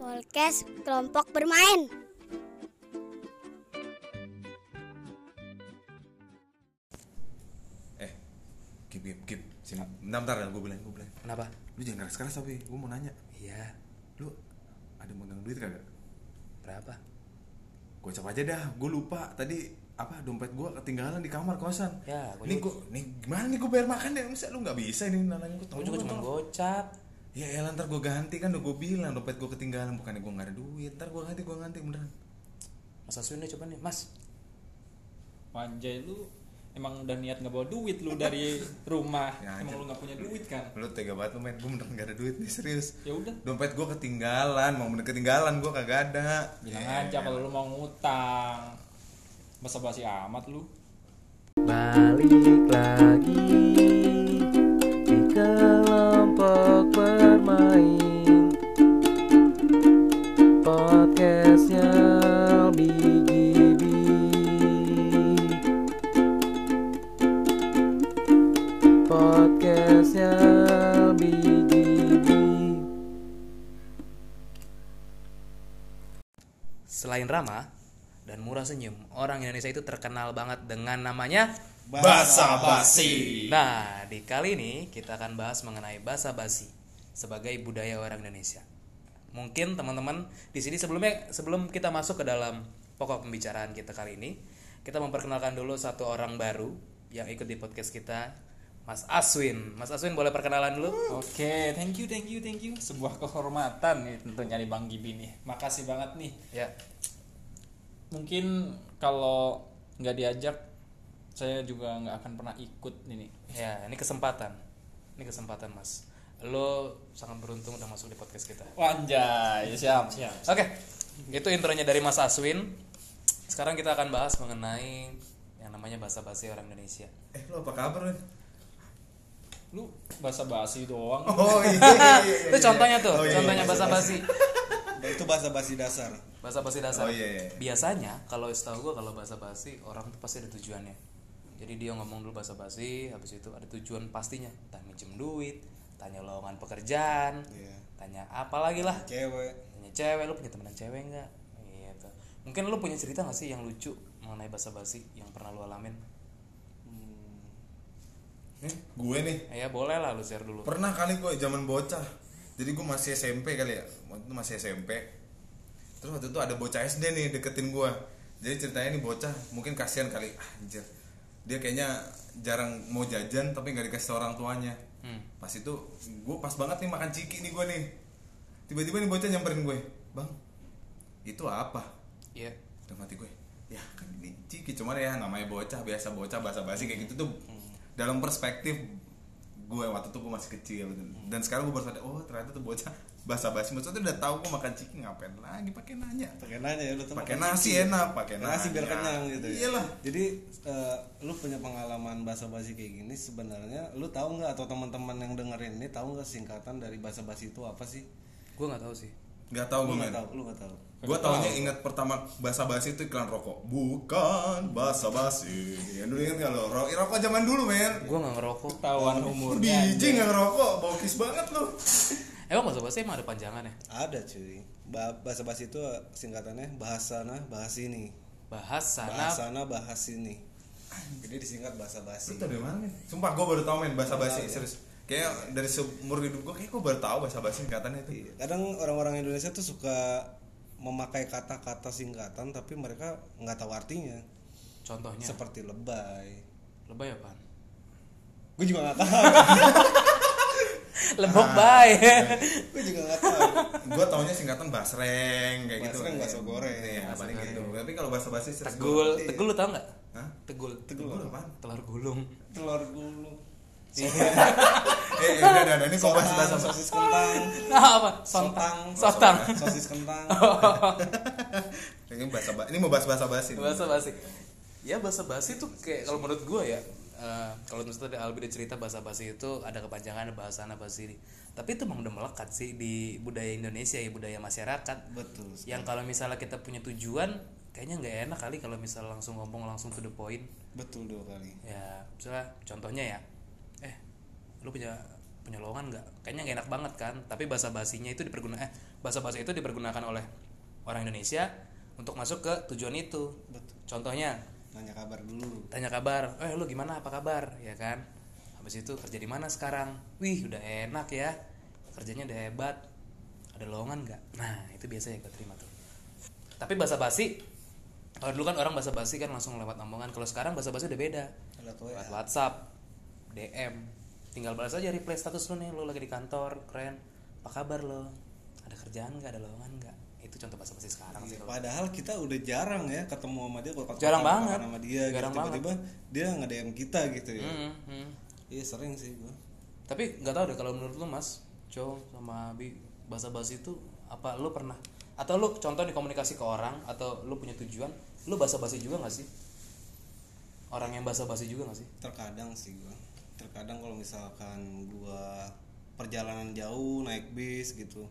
Podcast kelompok bermain. Eh, Gip, Gip, Gip. Sini, bentar, bentar, gue bilang, gue bilang. Kenapa? Lu jangan keras-keras tapi, gue mau nanya. Iya. Lu ada megang duit kagak? Berapa? Gue cap aja dah, gue lupa. Tadi apa dompet gue ketinggalan di kamar kosan. Ya, gua Nih gue, nih gimana nih gue bayar makan ya? Masa lu nggak bisa ini nalangin gue Gue juga cuma gocap. Ya elah ntar gue ganti kan udah gue bilang dompet gue ketinggalan bukannya gue nggak ada duit. Ntar gue ganti, gue ganti beneran. Mas Aswin coba nih, Mas. Anjay lu emang udah niat nggak bawa duit lu dari rumah. Ya, emang lu nggak punya duit kan? Lu tega banget lu main, gue beneran gak ada duit nih serius. Ya udah, Dompet gue ketinggalan, mau bener ketinggalan gue kagak ada. bilang Ya, aja kalau lu mau ngutang. Basa-basi amat lu. Balik lagi Podcastnya BGB Selain ramah dan murah senyum, orang Indonesia itu terkenal banget dengan namanya Basa basi. Nah, di kali ini kita akan bahas mengenai basa basi sebagai budaya orang Indonesia. Mungkin teman-teman di sini sebelumnya sebelum kita masuk ke dalam pokok pembicaraan kita kali ini, kita memperkenalkan dulu satu orang baru yang ikut di podcast kita, Mas Aswin. Mas Aswin boleh perkenalan dulu? Oke, thank you, thank you, thank you. Sebuah kehormatan nih tentunya di Bang Gibi nih. Makasih banget nih. Ya. Mungkin kalau nggak diajak, saya juga nggak akan pernah ikut ini. Ya, ini kesempatan. Ini kesempatan, Mas. Lo sangat beruntung udah masuk di podcast kita. Wanjay, siap, siap. Oke, itu intronya dari Mas Aswin. Sekarang kita akan bahas mengenai yang namanya bahasa basi orang Indonesia. Eh lu apa kabar Win? Lu basa-basi doang. Oh iya, iya, iya, itu iya. contohnya tuh, Oh, iya, contohnya iya, bahasa basi. itu bahasa basi dasar Bahasa basi dasar. Oh, iya, iya. Biasanya kalau setahu gue kalau bahasa basi orang tuh pasti ada tujuannya. Jadi dia ngomong dulu bahasa basi, habis itu ada tujuan pastinya. Tanya minjem duit, tanya lowongan pekerjaan, Iya. tanya apa lagi lah. cewek Tanya cewek, lu punya temenan cewek nggak? Gitu. Mungkin lu punya cerita gak sih yang lucu mengenai bahasa basi yang pernah lu alamin? Eh, gue nih? Ya boleh lah lu share dulu. pernah kali gue zaman bocah. Jadi gue masih SMP kali ya. Waktu itu masih SMP terus waktu itu ada bocah SD nih deketin gue jadi ceritanya nih bocah mungkin kasihan kali. Ah, anjir. Dia kayaknya jarang mau jajan tapi nggak dikasih orang tuanya. Hmm. pas itu gue pas banget nih makan ciki nih gue nih. Tiba-tiba nih bocah nyamperin gue. Bang itu apa? Iya. dalam hati gue ya kan ini ciki cuman ya namanya bocah biasa bocah bahasa basi kayak gitu tuh dalam perspektif gue waktu itu gue masih kecil dan sekarang gue baru sadar oh ternyata tuh bocah bahasa basi. Maksudnya udah tahu gue makan ciki ngapain lagi? Pakai nanya. Pakai nanya ya pakai nasi ciki. enak pakai nasi biar kenyang gitu ya. Iyalah. Jadi eh, lu punya pengalaman bahasa basi kayak gini sebenarnya lu tahu nggak atau teman-teman yang dengerin ini tahu nggak singkatan dari bahasa basi itu apa sih? Gue nggak tahu sih. Nggak tahu lu gue nggak men tahu lu nggak tahu gue taunya ingat pertama bahasa basi itu iklan rokok bukan bahasa basi ya dulu ingat nggak lo Ro- rokok zaman dulu men Gue nggak ngerokok. Tawan umurnya. biji nggak ngerokok bokis banget lu Emang bahasa basi emang ada panjangan ya? ada cuy Ba- bahasa basi itu singkatannya bahasana bahas ini Bahas sana. bahasana bahas ini jadi disingkat bahasa basi tau dari mana? Sumpah gue baru tau men bahasa basi ya? serius. Kayak dari seumur hidup gue kayak gue baru tau bahasa basi singkatannya itu. Iya, kadang orang-orang Indonesia tuh suka memakai kata-kata singkatan tapi mereka nggak tahu artinya Contohnya. seperti lebay Lebay apaan? gue juga nggak tahu Lebok bay. gue juga nggak tahu gue taunya singkatan basreng kayak gitu. Basreng, bakso goreng. Iya, paling gitu. Tapi kalau bahasa basi serius Tegul. Tegul lu tau nggak? Hah? Tegul. Tegul apaan? Telur gulung. telur gulung Eh, eh, udah, udah, udah, ini kok bahasa bahasa sosis kentang Nah, apa? Sontang. Sotang. Sotang. sosis kentang Ini bahasa ba- ini mau bahas bahasa basi. bahasa basi. Ya bahasa basi tuh kayak kalau menurut gue ya. eh, kalau misalnya Albi cerita bahasa basi itu ada kepanjangan bahasa basi ini. Tapi itu emang udah melekat sih di budaya Indonesia ya budaya masyarakat. betul Yang kalau misalnya kita punya tujuan, kayaknya nggak enak kali kalau misalnya langsung ngomong langsung to the point. betul dua kali ya misalnya contohnya ya lu punya punya lowongan nggak? Kayaknya nggak enak banget kan? Tapi bahasa basinya itu dipergunakan eh bahasa basi itu dipergunakan oleh orang Indonesia untuk masuk ke tujuan itu. Contohnya nanya kabar dulu. tanya kabar eh lu gimana? Apa kabar? Ya kan? Habis itu kerja di mana sekarang? Wih udah enak ya. Kerjanya udah hebat. Ada lowongan nggak? Nah itu biasa yang gue terima tuh. Tapi bahasa basi kalau dulu kan orang bahasa basi kan langsung lewat omongan kalau sekarang bahasa basi udah beda. Lewat WA. lewat WhatsApp DM tinggal balas aja reply status lu nih lu lagi di kantor keren apa kabar lo ada kerjaan nggak ada lowongan nggak itu contoh bahasa basi sekarang sih kalau Padahal kita udah jarang ya ketemu sama dia kalau Jarang banget. sama dia gitu. Jarang tiba-tiba dia nge-DM kita gitu ya. Hmm, hmm. Iya sering sih gua. Tapi nggak tahu deh kalau menurut lu Mas, Cow sama Abi bahasa basi itu apa lu pernah atau lu contoh di komunikasi ke orang atau lu punya tujuan, lu bahasa basi juga nggak sih? Orang yang bahasa basi juga nggak sih? Terkadang sih gua. Terkadang kalau misalkan gua perjalanan jauh naik bis gitu.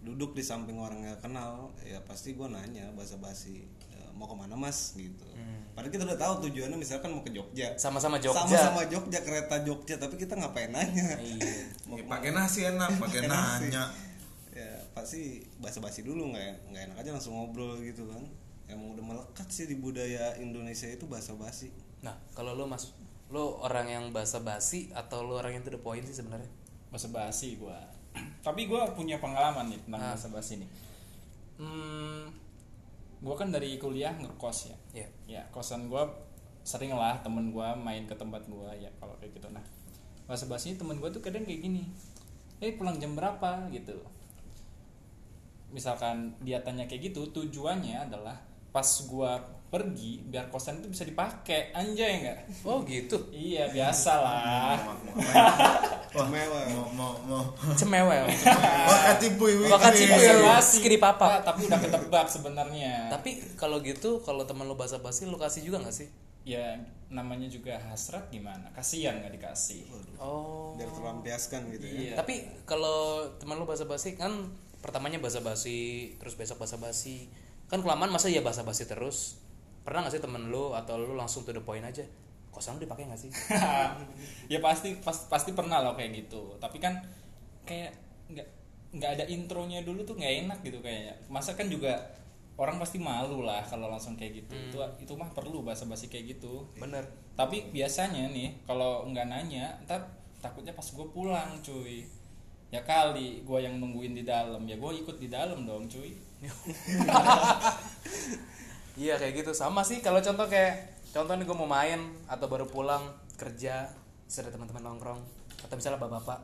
Duduk di samping orang yang kenal, ya pasti gua nanya bahasa basi mau ke mana mas gitu. Padahal kita udah tahu tujuannya misalkan mau ke Jogja. Sama-sama Jogja. Sama-sama Jogja kereta Jogja, tapi kita ngapain nanya? Iya. Ya, pakai nasi enak pakai nasi. nanya ya pasti basa-basi dulu nggak nggak enak aja langsung ngobrol gitu kan emang udah melekat sih di budaya Indonesia itu basa-basi Nah, kalau lu Mas, lu orang yang bahasa basi atau lu orang yang to the point sih sebenarnya? bahasa basi gua. Tapi gua punya pengalaman nih tentang Ah. bahasa basi nih. Hmm, gua kan dari kuliah ngekos ya. Iya. ya kosan gua sering lah temen gua main ke tempat gua ya kalau kayak gitu. Nah bahasa basi temen gua tuh kadang kayak gini. Eh pulang jam berapa? gitu. Misalkan dia tanya kayak gitu tujuannya adalah pas gua pergi biar kosan itu bisa dipakai anjay enggak Oh gitu. iya biasa lah Mewah. mau mau mau Cemewel. Bahasa Iya, basi. skiri papa. Tapi udah ketebak sebenarnya Tapi kalau gitu, kalau teman lu bahasa basi, lu kasih juga nggak sih? ya namanya juga hasrat gimana kasihan nggak dikasih Oh. biar terlampiaskan gitu ya iya Tapi kalau teman lu bahasa basi kan pertamanya bahasa basi, terus besok bahasa basi. Kan kelamaan masa ya bahasa basi terus. Pernah gak sih temen lu atau lu langsung to the point aja? Kosan lu dipakai gak sih? ya pasti pas- pasti pernah loh kayak gitu. Tapi kan kayak nggak nggak ada intronya dulu tuh nggak enak gitu kayaknya masa kan juga orang pasti malu lah kalau langsung kayak gitu. Itu itu mah perlu bahasa basi kayak gitu. Bener. tapi biasanya nih kalau nggak nanya ntar takutnya pas gue pulang cuy. Ya kali gue yang nungguin di dalam. Ya gue ikut di dalam dong cuy Iya kayak gitu. Sama sih kalau contoh kayak contoh nih gue mau main atau baru pulang kerja ada teman-teman nongkrong atau misalnya bapak-bapak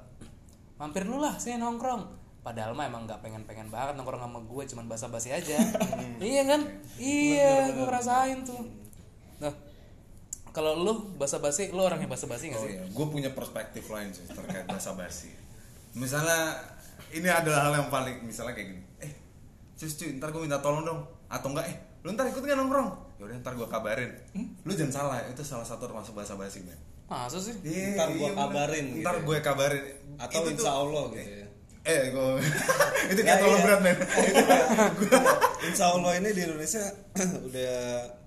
mampir dulu lah sini nongkrong. Padahal mah emang nggak pengen-pengen banget nongkrong sama gue cuman basa-basi aja. Iya kan? Iya gue ngerasain tuh. Nah kalau lu basa-basi lu orang yang basa-basi nggak Oh sih? iya, gue punya perspektif lain sih terkait bahasa basi. Misalnya ini adalah hal yang paling misalnya kayak gini. Eh, cus cuy, ntar gue minta tolong dong. Atau enggak, eh, lu ntar ikut nggak nongkrong? Ya udah ntar gue kabarin. Lu jangan salah, itu salah satu termasuk bahasa basi men. masa sih Iya, Ntar gua bener. kabarin gitu Ntar ya. gue kabarin. atau Itu insya tuh- Allah gitu ya Eh, gue itu Ya, kayak terlalu iya. berat men. insya Allah ini di Indonesia udah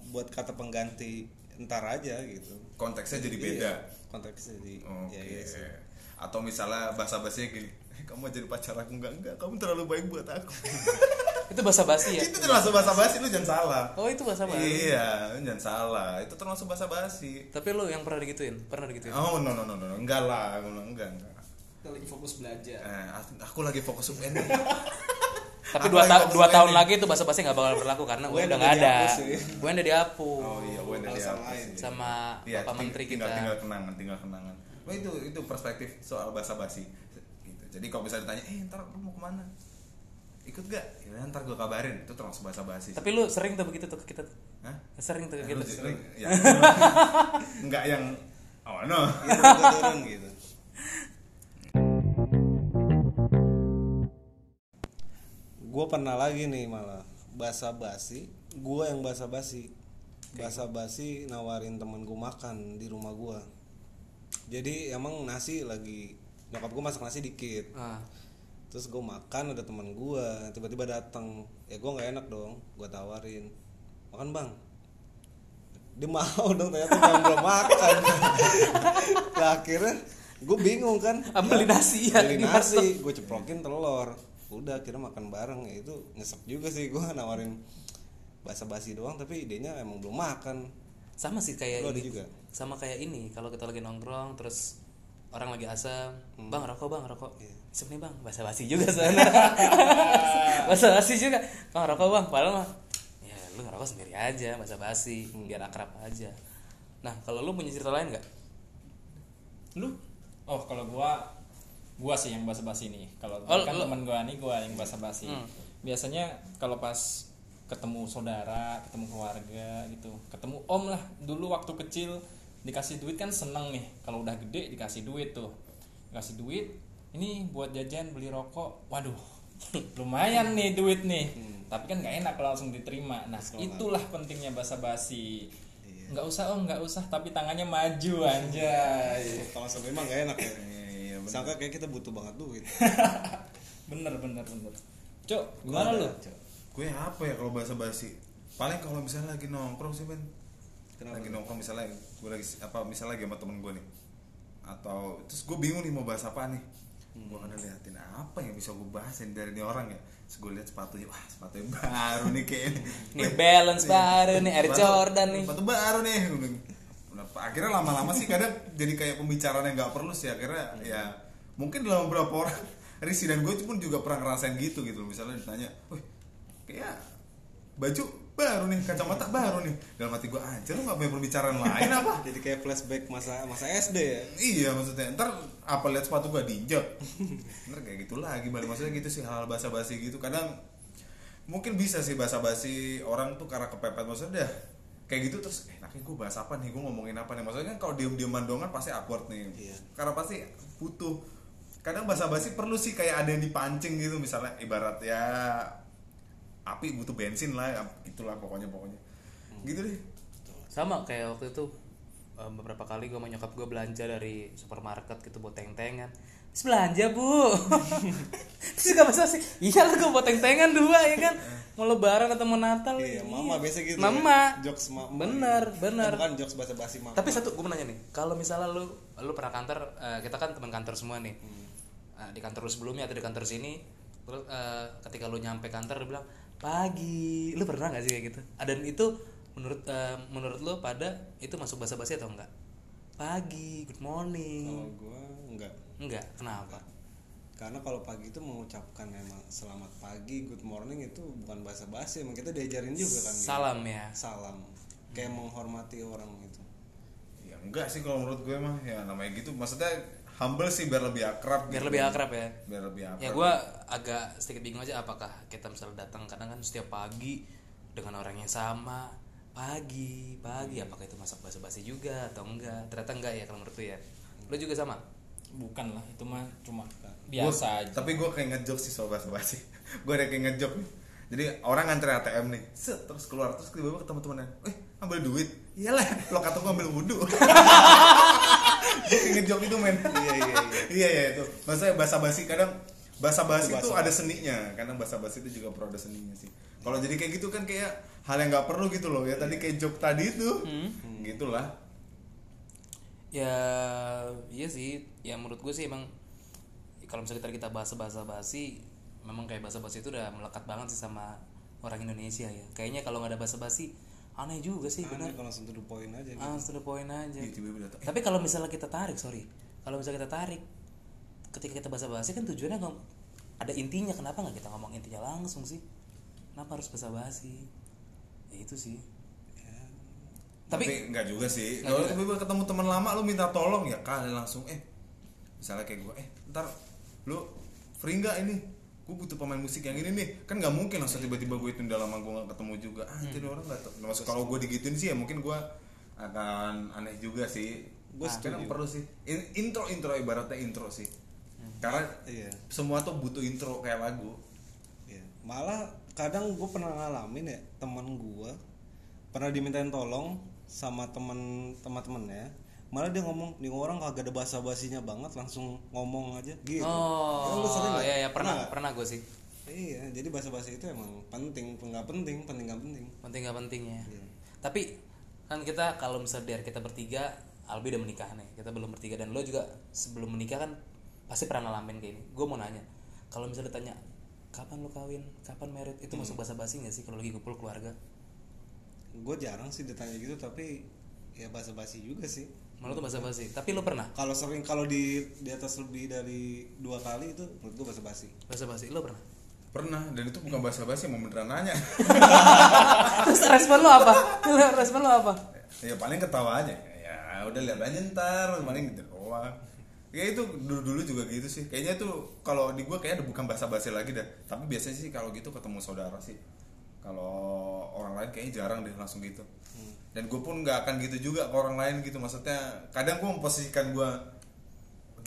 buat kata pengganti entar aja gitu Konteksnya jadi beda. Iya, konteksnya jadi Oke. ya, iya sih. Atau misalnya bahasa basinya gini, "Eh, kamu jadi pacar aku enggak enggak, kamu terlalu baik buat aku. Itu basa-basi ya itu termasuk bahasa basi lu jangan salah. oh itu basa-basi Iya, lu jangan salah. Itu termasuk bahasa basi. tapi lu yang pernah digituin pernah digituin Oh no no no no, enggak lah, enggak enggak. kita lagi fokus belajar Eh, aku lagi fokus UN. Tapi Aku dua, ta- dua tahun ini. lagi itu bahasa basi nggak bakal berlaku karena UN UN udah nggak ada. UN udah dihapus. Oh iya, UN udah dihapus. lain. Sama Iya, Bapak Menteri kita. tinggal, tinggal kenangan, tinggal kenangan. Wah itu itu perspektif soal bahasa basi. Gitu. Jadi kalau misalnya ditanya, eh ntar lu mau ke mana? Ikut gak? Ya ntar gue kabarin. Itu termasuk bahasa basi. Tapi lu sering tuh begitu tuh ke kita tuh. Hah? Sering tuh ke Lu- kita. lu- ya. Enggak yang oh no. Gitu, gua turun gitu gue pernah lagi nih malah basa basi gue yang basa basi basa basi nawarin temen gue makan di rumah gue jadi emang nasi lagi nyokap gue masak nasi dikit Ah. Terus gue makan ada teman gue tiba-tiba datang ya gue nggak enak dong gue tawarin. Makan bang. Dia mau dong ternyata gue belum makan. Lah akhirnya gue bingung kan. Beli nasi ya, beli nasi gue ceprokin telur. Udah kira makan bareng. Ya itu nyesek juga sih gue nawarin basa-basi doang tapi idenya emang belum makan. Sama sih kayak Lu ada ini. juga? sama kayak ini kalau kita lagi nongkrong terus orang lagi asam bang rokok bang rokok. Hmm. Iya. Sip nih bang. Basa basi juga sana basa basi juga. Bang rokok bang. Padahal mah ya lu ngerokok sendiri aja basa basi Hmm. biar akrab aja. Nah kalau lu punya cerita lain nggak? Lu? Oh kalau gua gua sih yang basa-basi nih kalau Oh, kan lu- teman gua nih gua yang basa-basi. Hmm. biasanya kalau pas ketemu saudara ketemu keluarga gitu ketemu om lah. Dulu waktu kecil dikasih duit kan seneng nih kalau udah gede dikasih duit tuh. Dikasih duit ini buat jajan beli rokok. Waduh lumayan nih duit nih. Tapi kan nggak enak kalau langsung diterima. Nah itulah pentingnya basa-basi. Nggak usah om nggak usah tapi tangannya maju anjay. Kalau sampai emang gak enak ya. Iya, bener. sangka kayak kita butuh banget duit. Bener bener bener. Cok gimana lu? Gue apa ya kalau bahasa basi paling kalau misalnya lagi nongkrong sih men Kenapa? lagi nongkrong misalnya gue lagi apa misalnya lagi sama temen gue nih. Atau terus gue bingung nih mau bahas apa nih. Hmm. gue kadang liatin apa yang bisa gue bahas yang dari ini orang ya. Terus gue lihat sepatunya wah sepatunya baru nih kayaknya. Nih balance baru nih Air Jordan nih. sepatu baru nih Kenapa? akhirnya lama-lama sih kadang jadi kayak pembicaraan yang nggak perlu sih. Akhirnya ya mungkin dalam beberapa orang Risi dan gue pun juga pernah ngerasain gitu gitu misalnya ditanya wih kayak baju baru nih kacamata baru nih. Dalam hati gue aja lu nggak punya pembicaraan lain apa? Jadi kayak flashback masa masa SD ya? Iya maksudnya. Ntar apa lihat sepatu gue diinjak ntar kayak gitu lagi balik maksudnya gitu sih hal basa basi gitu. Kadang mungkin bisa sih basa basi orang tuh karena kepepet. Maksudnya dah kayak gitu terus eh nanti gue bahas apa nih? Gue ngomongin apa nih? Maksudnya kan kalau diem dieman doang kan pasti awkward nih. Iya. karena pasti butuh. Kadang basa basi perlu sih kayak ada yang dipancing gitu. Misalnya ibarat ya api butuh bensin lah itulah pokoknya pokoknya. Gitu deh. Sama kayak waktu itu eh, beberapa kali gue sama nyokap gue belanja dari supermarket gitu buat teng-tengan. Terus belanja bu. Terus gak masa sih Iya lah gue buat teng-tengan dua ya kan? Mau lebaran atau mau natal. Iya mama biasa gitu Mama. Ya. jokes mama. Bener gitu. bener bukan jokes bahasa basi mama. Tapi satu gue mau nanya nih. Kalau misalnya lu Lu pernah kantor eh, Kita kan teman kantor semua nih. Eh, Di kantor lu sebelumnya atau di kantor sini Terus eh, ketika lu nyampe kantor Lu bilang Pagi. Lu pernah gak sih kayak gitu? Dan itu menurut eh, menurut lu pada Itu masuk bahasa basi atau enggak Pagi Good morning. Kalau gue enggak Enggak Kenapa? Karena kalau pagi itu mengucapkan emang selamat pagi good morning itu bukan bahasa basi emang kita diajarin juga kan gitu. Salam ya? Salam. Kayak menghormati orang gitu. Ya enggak sih kalau menurut gue mah ya namanya gitu. Maksudnya humble sih biar lebih akrab Biar gitu. lebih akrab ya. Biar lebih akrab. Ya gue agak sedikit bingung aja apakah kita misalnya datang kadang kan setiap pagi dengan orang yang sama pagi pagi apakah itu masuk bahasa basi juga atau enggak? Ternyata enggak ya kalau menurut lu ya? Lu juga sama? Bukan lah itu mah cuma Gua- biasa aja. tapi gue kayak ngejok sih soal bahasa basi gue ada kayak ngejok nih. Jadi orang ngantri ATM nih set terus keluar terus tiba-tiba ketemu temennya. Eh ambil duit. Iyalah lo kata gue ambil wudhu gue kayak ngejok itu men. Iya iya iya. Iya iya itu. Maksudnya bahasa basi kadang bahasa basi Itu ada seninya. Kadang bahasa basi itu juga perlu ada seninya sih. Kalau jadi kayak gitu kan kayak hal yang nggak perlu gitu loh. Ya tadi kayak joke tadi itu. Gitulah. Ya iya sih. Ya menurut gue sih emang kalau misalnya kita kita bahasa bahasa basi memang kayak bahasa basi itu udah melekat banget sih sama orang Indonesia ya. Kayaknya kalau nggak ada bahasa basi aneh juga sih Aneh benar. kalau langsung to the point aja gitu. ah to the point aja. Tiba-tiba datang, eh, tapi kalau misalnya kita tarik sorry. Kalau misalnya kita tarik ketika kita bahasa basi kan tujuannya ngom- ada intinya. Kenapa nggak kita ngomong intinya langsung sih? Kenapa harus bahasa basi ya itu sih. Tapi, tapi, nggak juga sih. Nggak kalau tiba-tiba ketemu teman lama lu minta tolong ya kalian langsung eh misalnya kayak gue eh ntar lu free nggak ini gue butuh pemain musik yang ini nih. Kan nggak mungkin langsung tiba-tiba gue itu udah lama gue nggak ketemu juga. Ah Hmm. jadi orang nggak tahu Nah, maksud kalau gue digituin sih ya mungkin gue akan aneh juga sih. Gua Ah, kadang perlu sih In- intro intro ibaratnya intro sih. Hmm. karena Iya. semua tuh butuh intro kayak lagu. Iya. Malah kadang gue pernah ngalamin ya teman gue pernah dimintain tolong sama teman teman-temannya malah dia ngomong nih orang kagak ada bahasa basinya banget langsung ngomong aja gitu Ya, lu sering oh nggak? ya ya pernah nggak? pernah gue sih iya jadi bahasa basi itu emang penting nggak penting penting nggak penting penting gak pentingnya Iya. tapi kan kita kalau misalnya dari kita bertiga Albi udah menikah nih kita belum bertiga dan lo juga sebelum menikah kan pasti pernah ngalamin kayak ini gue mau nanya kalau misalnya ditanya kapan lu kawin kapan merit itu Hmm. masuk basa basi nggak sih kalau lagi kumpul keluarga gue jarang sih ditanya gitu tapi ya basa-basi juga sih. Malu tuh basa basi tapi lu pernah? Kalau sering kalau di di atas lebih dari dua kali itu menurut gue basa-basi. Basa basi lu pernah? Pernah dan itu bukan bahasa basi mau beneran nanya. Terus respon lu apa? Respon lu apa? Ya paling ketawa aja. Ya udah lihat aja ntar paling gitu doang. Ya itu dulu dulu juga gitu sih. Kayaknya tuh kalau di gua kayaknya bukan bahasa basi lagi dah. Tapi biasanya sih kalau gitu ketemu saudara sih. Kalau orang lain kayaknya jarang deh langsung gitu dan gue pun nggak akan gitu juga ke orang lain gitu. Maksudnya kadang gue memposisikan gua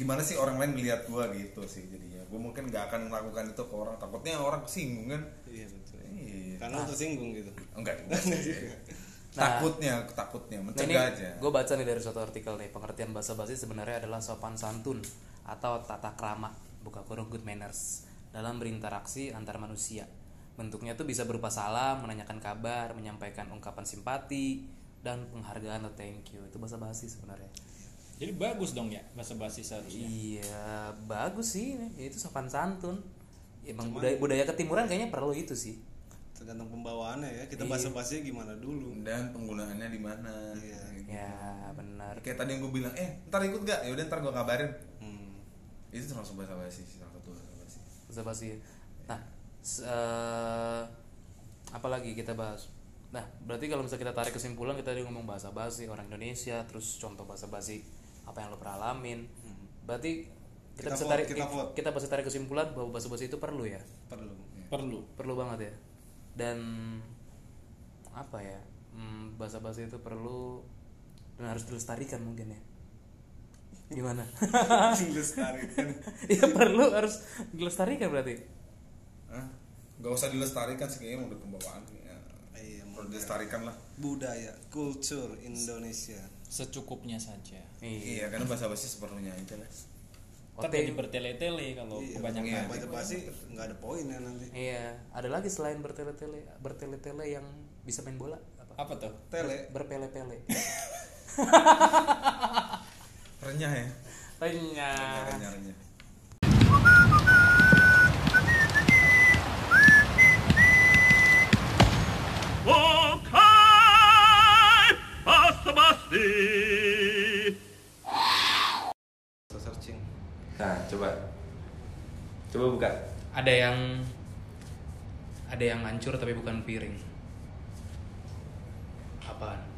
gimana sih orang lain melihat gua gitu sih jadinya. Gue mungkin nggak akan melakukan itu ke orang. Takutnya orang kesinggung kan? Iya betul. Iya. karena lu tersinggung gitu. Enggak. Juga sih. takutnya takutnya. Nah, ini mencegah aja. gue baca nih dari suatu artikel nih. Pengertian bahasa basi sebenarnya adalah sopan santun atau tata krama buka kurung good manners dalam berinteraksi antar manusia. Bentuknya tuh bisa berupa salam menanyakan kabar menyampaikan ungkapan simpati dan penghargaan atau thank you. Itu bahasa basi sebenarnya. Jadi bagus dong ya bahasa basi seharusnya. iya bagus sih ini. itu sopan santun. Emang budaya budaya ketimuran kayaknya perlu itu sih. Tergantung pembawaannya ya. Kita Iya. basa-basi gimana dulu? Dan penggunaannya di mana? Iya. ya benar. Kayak tadi yang gue bilang eh ntar ikut gak ya udah ntar gue kabarin. Hmm. itu termasuk bahasa basi sih salah satu bahasa basi. Bahasa basi. Nah s- eh, apalagi kita bahas nah berarti kalau misalnya kita tarik kesimpulan kita tadi ngomong bahasa basi orang Indonesia terus contoh bahasa basi apa yang lo pernah alamin. Berarti kita, Kita bisa vote, tarik kita vote. kita bisa tarik kesimpulan bahwa bahasa basi itu perlu ya? Perlu. Perlu. perlu banget ya? Dan apa ya? Hmm, bahasa basi itu perlu dan harus dilestarikan mungkin ya? Gimana? Dilestarikan. Ya perlu harus dilestarikan berarti. Hah? gak usah dilestarikan sih kayaknya udah pembawaan. ya. iya dilestarikan lah budaya kultur Indonesia Secukupnya saja. iya iya karena bahasa basi seperlunya aja lah Kan jadi bertele-tele kalau Iya, kebanyakan. iya, basa-basi nggak ada poinnya nanti Iya, ada lagi selain bertele-tele, bertele-tele yang bisa main bola apa? Apa tuh? tele Berpele-pele. renyah ya Renyah. renyah renyah searching Nah, coba. Coba buka. Ada yang ada yang hancur tapi bukan piring. Apaan?